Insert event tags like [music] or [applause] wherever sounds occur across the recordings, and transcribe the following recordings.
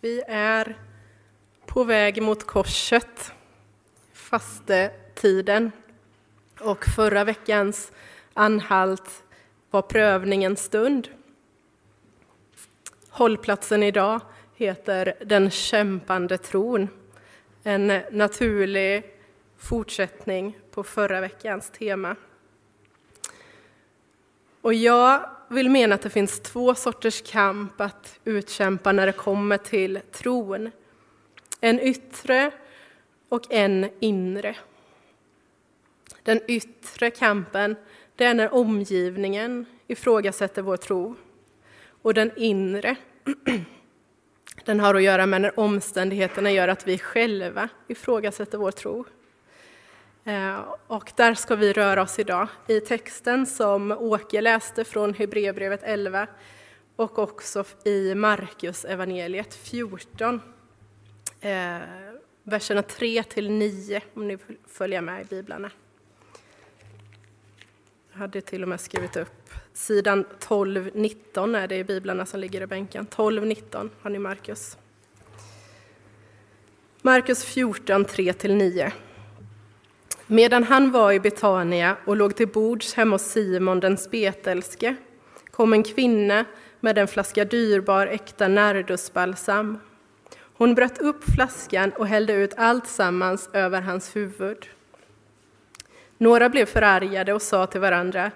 Vi är på väg mot korset, fastetiden. Och förra veckans anhalt var prövningens stund. Hållplatsen idag heter Den kämpande tron. En naturlig fortsättning på förra veckans tema. Och jag vill mena att det finns två sorters kamp att utkämpa när det kommer till tron. En yttre och en inre. Den yttre kampen, det är när omgivningen ifrågasätter vår tro. Och den inre, [clears throat] den har att göra med när omständigheterna gör att vi själva ifrågasätter vår tro. Eh, och där ska vi röra oss idag i texten som Åke läste från Hebreerbrevet 11 och också i Markus evangeliet 14. Eh, verserna 3 till 9 om ni följer med i biblarna. Jag hade till och med skrivit upp sidan 12-19 är det i biblarna som ligger i bänken. 12-19 har ni Markus. Markus 14, 3-9. Medan han var i Betania och låg till bords hemma hos Simon den spetälske kom en kvinna med en flaska dyrbar äkta nardusbalsam. Hon bröt upp flaskan och hällde ut allt sammans över hans huvud. Några blev förargade och sa till varandra,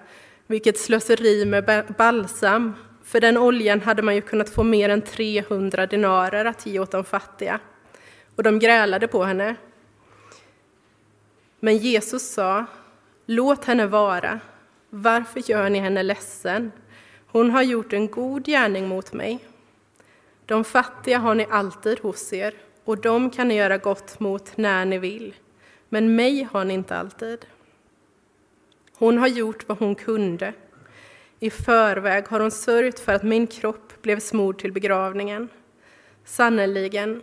vilket slöseri med balsam, för den oljan hade man ju kunnat få mer än 300 denarer att ge åt de fattiga. Och de grälade på henne. Men Jesus sa, låt henne vara. Varför gör ni henne ledsen? Hon har gjort en god gärning mot mig. De fattiga har ni alltid hos er, och dem kan ni göra gott mot när ni vill. Men mig har ni inte alltid. Hon har gjort vad hon kunde. I förväg har hon sörjt för att min kropp blev smord till begravningen. Sannerligen,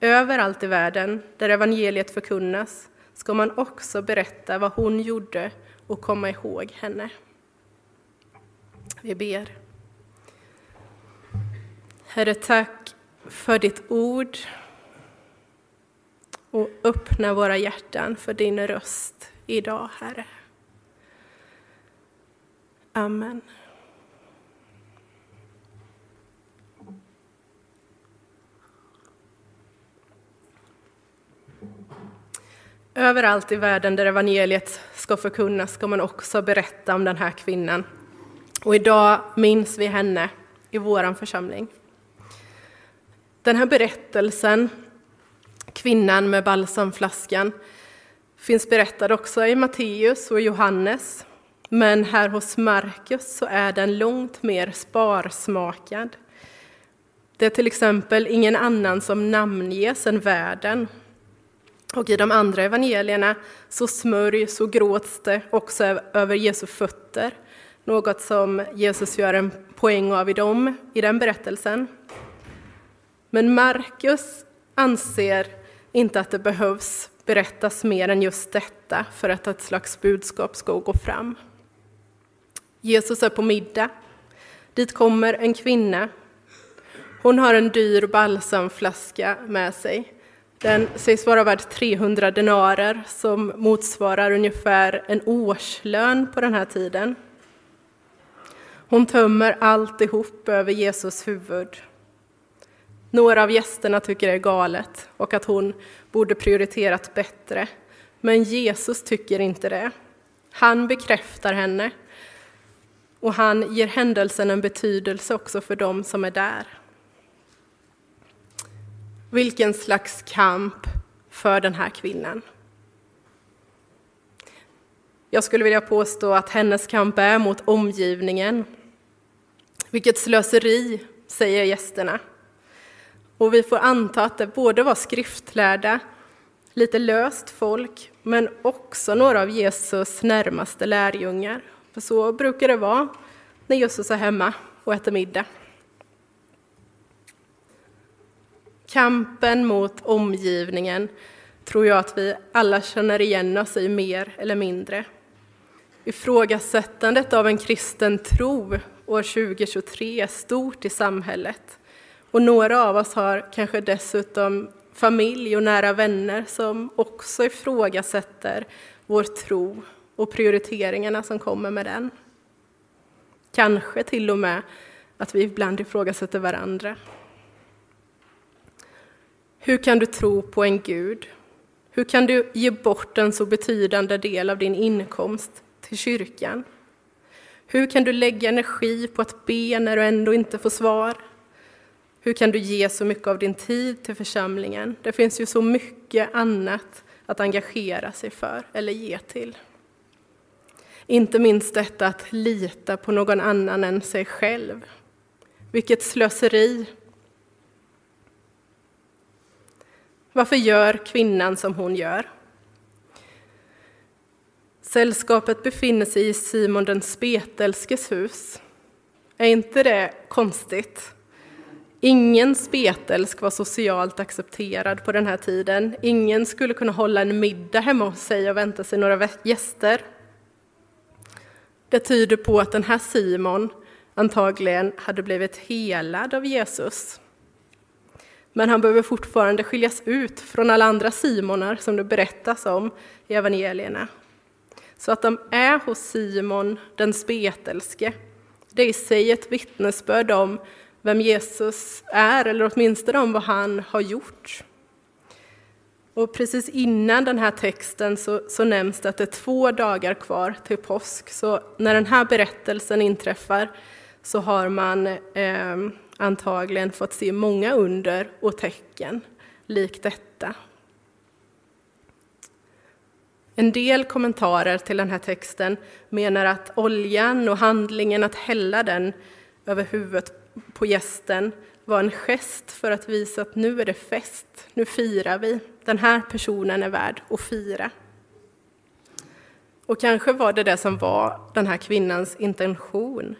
överallt i världen där evangeliet förkunnas ska man också berätta vad hon gjorde och komma ihåg henne. Vi ber. Herre, tack för ditt ord och öppna våra hjärtan för din röst idag, Herre. Amen. Överallt i världen där evangeliet ska förkunnas ska man också berätta om den här kvinnan. Och idag minns vi henne i vår församling. Den här berättelsen, kvinnan med balsamflaskan, finns berättad också i Matteus och Johannes. Men här hos Markus så är den långt mer sparsmakad. Det är till exempel ingen annan som namnges än världen och i de andra evangelierna så smörjs och gråts det också över Jesu fötter, något som Jesus gör en poäng av i, dem, i den berättelsen. Men Markus anser inte att det behövs berättas mer än just detta för att ett slags budskap ska gå fram. Jesus är på middag. Dit kommer en kvinna. Hon har en dyr balsamflaska med sig den sägs vara värd 300 denarer som motsvarar ungefär en årslön på den här tiden. Hon tömmer alltihop över Jesus huvud. Några av gästerna tycker det är galet och att hon borde prioriterat bättre. Men Jesus tycker inte det. Han bekräftar henne och han ger händelsen en betydelse också för dem som är där. Vilken slags kamp för den här kvinnan. Jag skulle vilja påstå att hennes kamp är mot omgivningen. Vilket slöseri, säger gästerna. Och vi får anta att det både var skriftlärda, lite löst folk, men också några av Jesus närmaste lärjungar. För så brukar det vara när Jesus är hemma och äter middag. Kampen mot omgivningen tror jag att vi alla känner igen oss i mer eller mindre. Ifrågasättandet av en kristen tro år 2023 är stort i samhället Och några av oss har kanske dessutom familj och nära vänner som också ifrågasätter vår tro och prioriteringarna som kommer med den. Kanske till och med att vi ibland ifrågasätter varandra. Hur kan du tro på en Gud? Hur kan du ge bort en så betydande del av din inkomst till kyrkan? Hur kan du lägga energi på att be när du ändå inte får svar? Hur kan du ge så mycket av din tid till församlingen? Det finns ju så mycket annat att engagera sig för eller ge till. Inte minst detta att lita på någon annan än sig själv. Vilket slöseri! Varför gör kvinnan som hon gör? Sällskapet befinner sig i Simon den spetälskes hus. Är inte det konstigt? Ingen spetälsk var socialt accepterad på den här tiden. Ingen skulle kunna hålla en middag hemma hos sig och vänta sig några gäster. Det tyder på att den här Simon antagligen hade blivit helad av Jesus. Men han behöver fortfarande skiljas ut från alla andra Simonar som det berättas om i evangelierna. Så att de är hos Simon den spetälske, det är i sig ett vittnesbörd om vem Jesus är, eller åtminstone om vad han har gjort. Och precis innan den här texten så, så nämns det att det är två dagar kvar till påsk. Så när den här berättelsen inträffar så har man eh, antagligen fått se många under och tecken likt detta. En del kommentarer till den här texten menar att oljan och handlingen att hälla den över huvudet på gästen var en gest för att visa att nu är det fest, nu firar vi. Den här personen är värd att fira. Och kanske var det det som var den här kvinnans intention.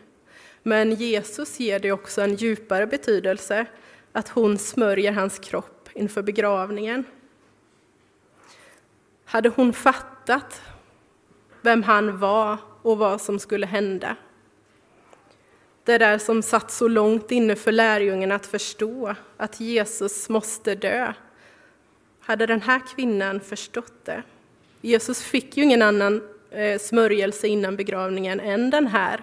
Men Jesus ger det också en djupare betydelse, att hon smörjer hans kropp inför begravningen. Hade hon fattat vem han var och vad som skulle hända det där som satt så långt inne för lärjungen att förstå, att Jesus måste dö. Hade den här kvinnan förstått det? Jesus fick ju ingen annan eh, smörjelse innan begravningen än den här,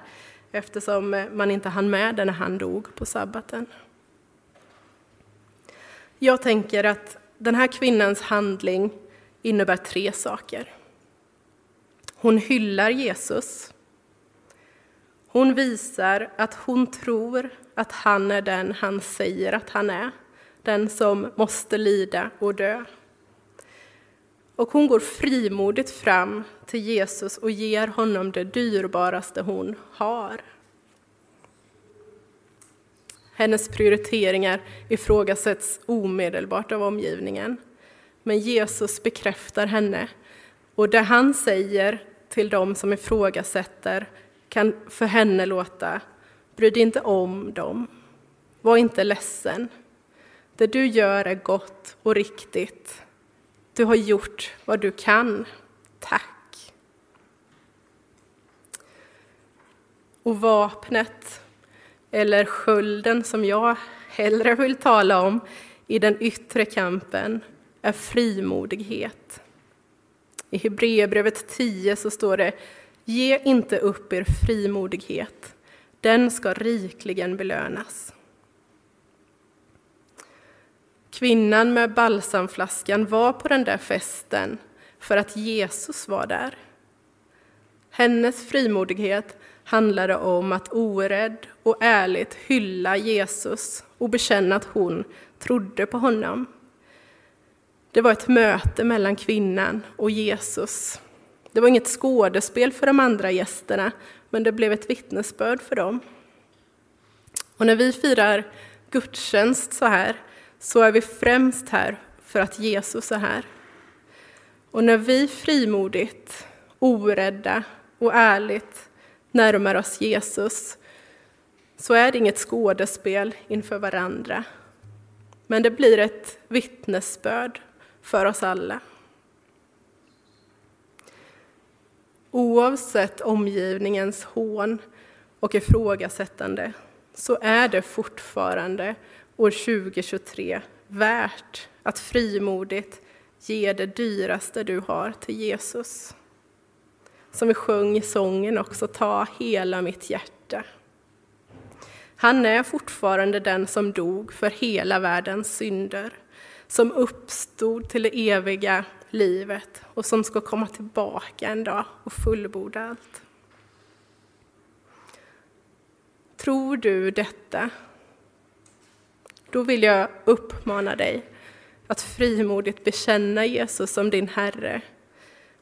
eftersom eh, man inte hann med det när han dog på sabbaten. Jag tänker att den här kvinnans handling innebär tre saker. Hon hyllar Jesus, hon visar att hon tror att han är den han säger att han är, den som måste lida och dö. Och hon går frimodigt fram till Jesus och ger honom det dyrbaraste hon har. Hennes prioriteringar ifrågasätts omedelbart av omgivningen. Men Jesus bekräftar henne och det han säger till dem som ifrågasätter kan för henne låta Bry dig inte om dem. Var inte ledsen. Det du gör är gott och riktigt. Du har gjort vad du kan. Tack. Och vapnet, eller skölden som jag hellre vill tala om i den yttre kampen, är frimodighet. I Hebreerbrevet 10 så står det Ge inte upp er frimodighet, den ska rikligen belönas. Kvinnan med balsamflaskan var på den där festen för att Jesus var där. Hennes frimodighet handlade om att orädd och ärligt hylla Jesus och bekänna att hon trodde på honom. Det var ett möte mellan kvinnan och Jesus det var inget skådespel för de andra gästerna, men det blev ett vittnesbörd för dem. Och när vi firar gudstjänst så här, så är vi främst här för att Jesus är här. Och när vi frimodigt, orädda och ärligt närmar oss Jesus, så är det inget skådespel inför varandra. Men det blir ett vittnesbörd för oss alla. Oavsett omgivningens hån och ifrågasättande så är det fortfarande år 2023 värt att frimodigt ge det dyraste du har till Jesus. Som vi sjöng i sången också, ta hela mitt hjärta. Han är fortfarande den som dog för hela världens synder, som uppstod till det eviga livet och som ska komma tillbaka en dag och fullborda allt. Tror du detta? Då vill jag uppmana dig att frimodigt bekänna Jesus som din Herre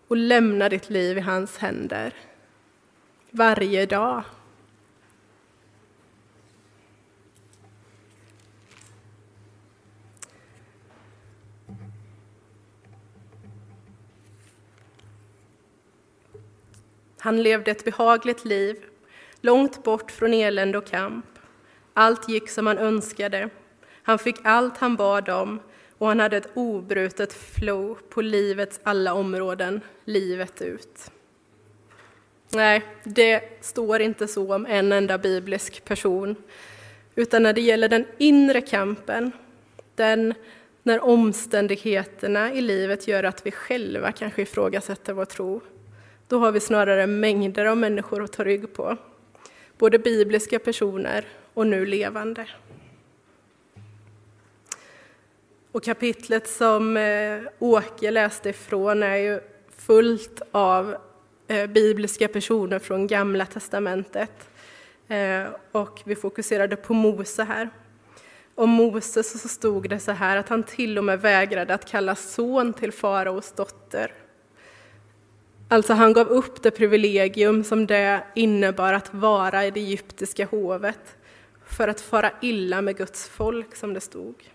och lämna ditt liv i hans händer varje dag. Han levde ett behagligt liv, långt bort från elände och kamp. Allt gick som han önskade. Han fick allt han bad om och han hade ett obrutet flow på livets alla områden, livet ut. Nej, det står inte så om en enda biblisk person, utan när det gäller den inre kampen, den när omständigheterna i livet gör att vi själva kanske ifrågasätter vår tro, då har vi snarare mängder av människor att ta rygg på, både bibliska personer och nu levande. Och kapitlet som eh, Åke läste ifrån är ju fullt av eh, bibliska personer från Gamla testamentet. Eh, och vi fokuserade på Mose här. Om Moses så stod det så här att han till och med vägrade att kalla son till faraos dotter. Alltså han gav upp det privilegium som det innebar att vara i det egyptiska hovet för att fara illa med Guds folk, som det stod.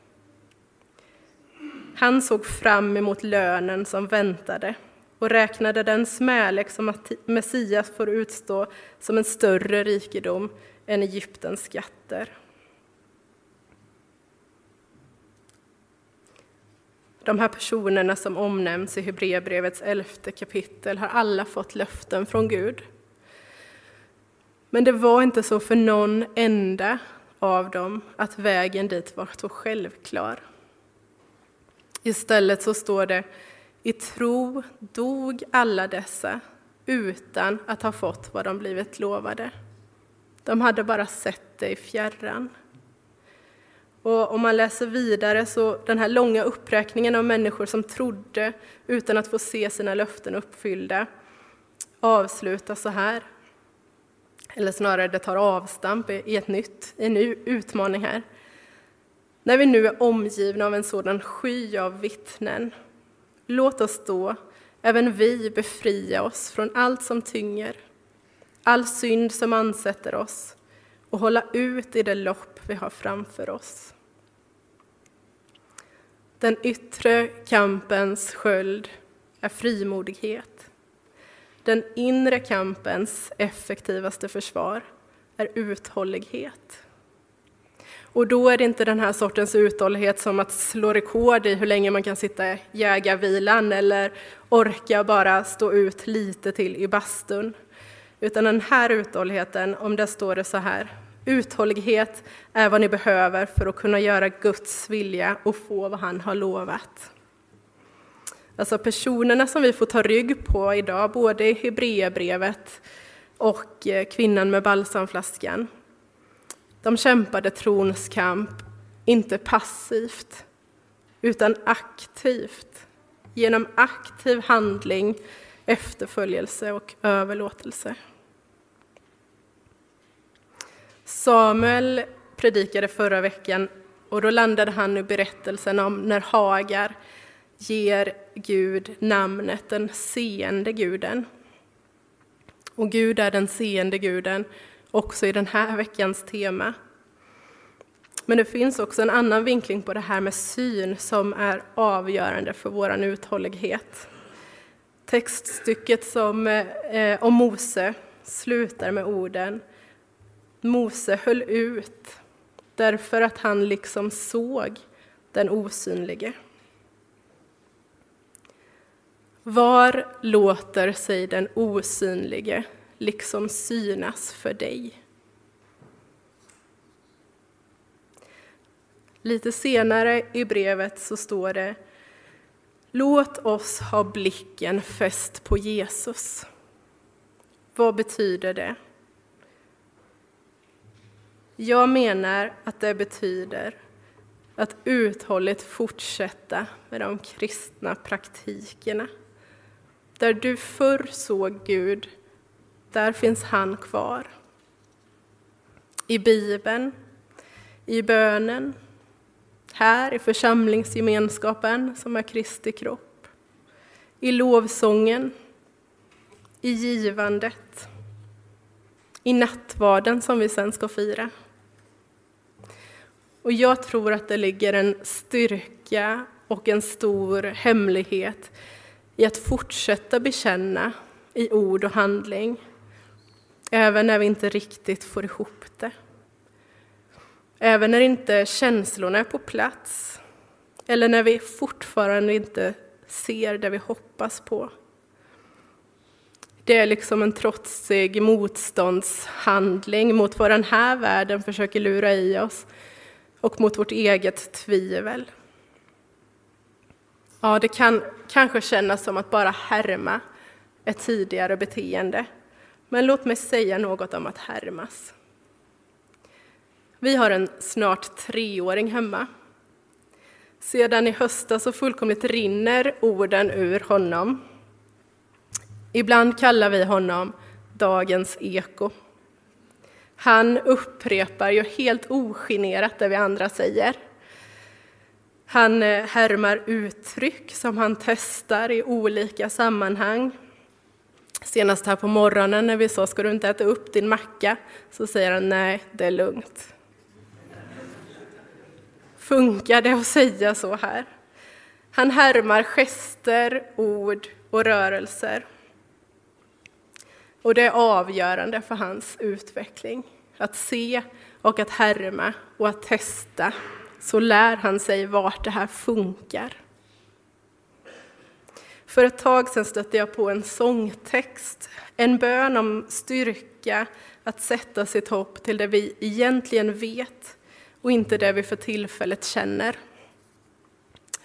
Han såg fram emot lönen som väntade och räknade den smälek som Messias får utstå som en större rikedom än Egyptens skatter. De här personerna som omnämns i Hebreerbrevets elfte kapitel har alla fått löften från Gud. Men det var inte så för någon enda av dem att vägen dit var så självklar. Istället så står det i tro dog alla dessa utan att ha fått vad de blivit lovade. De hade bara sett det i fjärran. Och om man läser vidare så den här långa uppräkningen av människor som trodde utan att få se sina löften uppfyllda avslutas så här. Eller snarare, det tar avstamp i ett nytt, en ny utmaning här. När vi nu är omgivna av en sådan sky av vittnen, låt oss då, även vi, befria oss från allt som tynger, all synd som ansätter oss och hålla ut i det lopp vi har framför oss. Den yttre kampens sköld är frimodighet. Den inre kampens effektivaste försvar är uthållighet. Och då är det inte den här sortens uthållighet som att slå rekord i hur länge man kan sitta i jägarvilan eller orka bara stå ut lite till i bastun. Utan den här uthålligheten, om det står det så här, uthållighet är vad ni behöver för att kunna göra Guds vilja och få vad han har lovat. Alltså personerna som vi får ta rygg på idag, både i Hebreerbrevet och eh, kvinnan med balsamflaskan, de kämpade trons kamp, inte passivt, utan aktivt, genom aktiv handling, efterföljelse och överlåtelse. Samuel predikade förra veckan och då landade han i berättelsen om när Hagar ger Gud namnet den seende guden. Och Gud är den seende guden också i den här veckans tema. Men det finns också en annan vinkling på det här med syn som är avgörande för vår uthållighet. Textstycket som, eh, om Mose slutar med orden Mose höll ut därför att han liksom såg den osynlige. Var låter sig den osynlige liksom synas för dig. Lite senare i brevet så står det Låt oss ha blicken fäst på Jesus. Vad betyder det? Jag menar att det betyder att uthålligt fortsätta med de kristna praktikerna. Där du förr såg Gud, där finns han kvar. I Bibeln, i bönen, här i församlingsgemenskapen som är Kristi kropp, i lovsången, i givandet, i nattvarden som vi sen ska fira. Och jag tror att det ligger en styrka och en stor hemlighet i att fortsätta bekänna i ord och handling, även när vi inte riktigt får ihop det. Även när inte känslorna är på plats, eller när vi fortfarande inte ser det vi hoppas på. Det är liksom en trotsig motståndshandling mot vad den här världen försöker lura i oss och mot vårt eget tvivel. Ja, det kan kanske kännas som att bara härma ett tidigare beteende. Men låt mig säga något om att härmas. Vi har en snart treåring hemma. Sedan i höstas så fullkomligt rinner orden ur honom. Ibland kallar vi honom dagens eko. Han upprepar ju helt ogenerat det vi andra säger. Han eh, härmar uttryck som han testar i olika sammanhang. Senast här på morgonen när vi sa ska du inte äta upp din macka så säger han nej, det är lugnt. Funkar det att säga så här? Han härmar gester, ord och rörelser. Och det är avgörande för hans utveckling. Att se och att härma och att testa. Så lär han sig vart det här funkar. För ett tag sedan stötte jag på en sångtext, en bön om styrka att sätta sitt hopp till det vi egentligen vet och inte det vi för tillfället känner.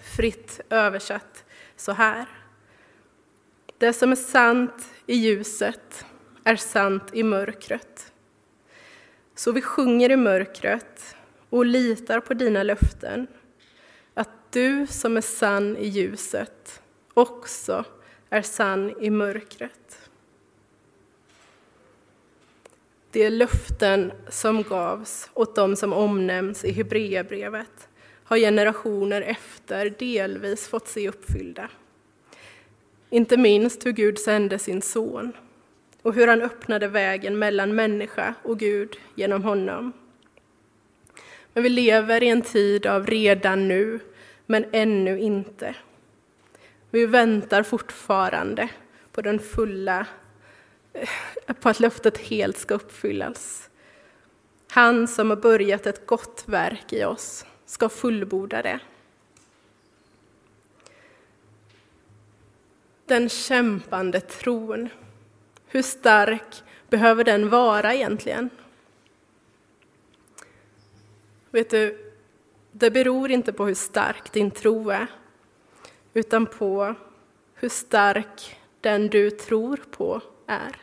Fritt översatt så här. Det som är sant i ljuset är sant i mörkret. Så vi sjunger i mörkret och litar på dina löften, att du som är sann i ljuset också är sann i mörkret. De löften som gavs åt dem som omnämns i Hebreerbrevet har generationer efter delvis fått se uppfyllda. Inte minst hur Gud sände sin son och hur han öppnade vägen mellan människa och Gud genom honom. Men vi lever i en tid av redan nu, men ännu inte. Vi väntar fortfarande på den fulla, eh, på att löftet helt ska uppfyllas. Han som har börjat ett gott verk i oss ska fullborda det. Den kämpande tron, hur stark behöver den vara egentligen? Vet du, det beror inte på hur stark din tro är, utan på hur stark den du tror på är.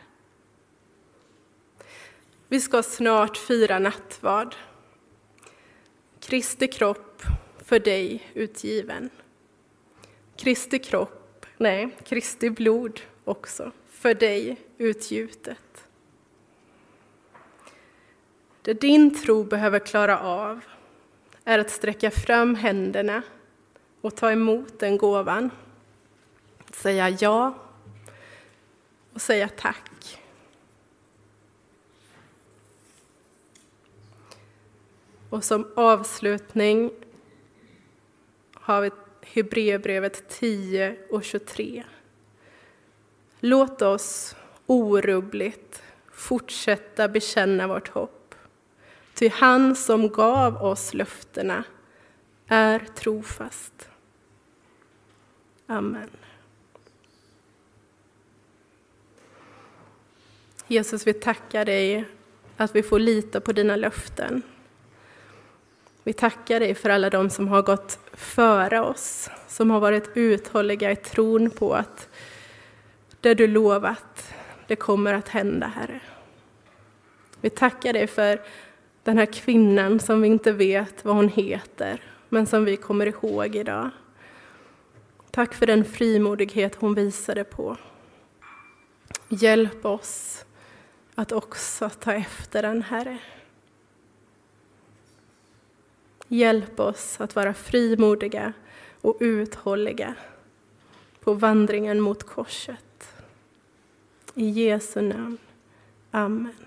Vi ska snart fira nattvard. Kristi kropp för dig utgiven. Kristi kropp, nej, Kristi blod också för dig utgjutet. Det din tro behöver klara av är att sträcka fram händerna och ta emot den gåvan. Säga ja och säga tack. Och som avslutning har vi Hebreerbrevet 10 och 23. Låt oss orubbligt fortsätta bekänna vårt hopp. Ty han som gav oss löftena är trofast. Amen. Jesus, vi tackar dig att vi får lita på dina löften. Vi tackar dig för alla de som har gått före oss, som har varit uthålliga i tron på att det du lovat, det kommer att hända, Herre. Vi tackar dig för den här kvinnan som vi inte vet vad hon heter, men som vi kommer ihåg idag. Tack för den frimodighet hon visade på. Hjälp oss att också ta efter den, Herre. Hjälp oss att vara frimodiga och uthålliga på vandringen mot korset. I Jesu namn. Amen.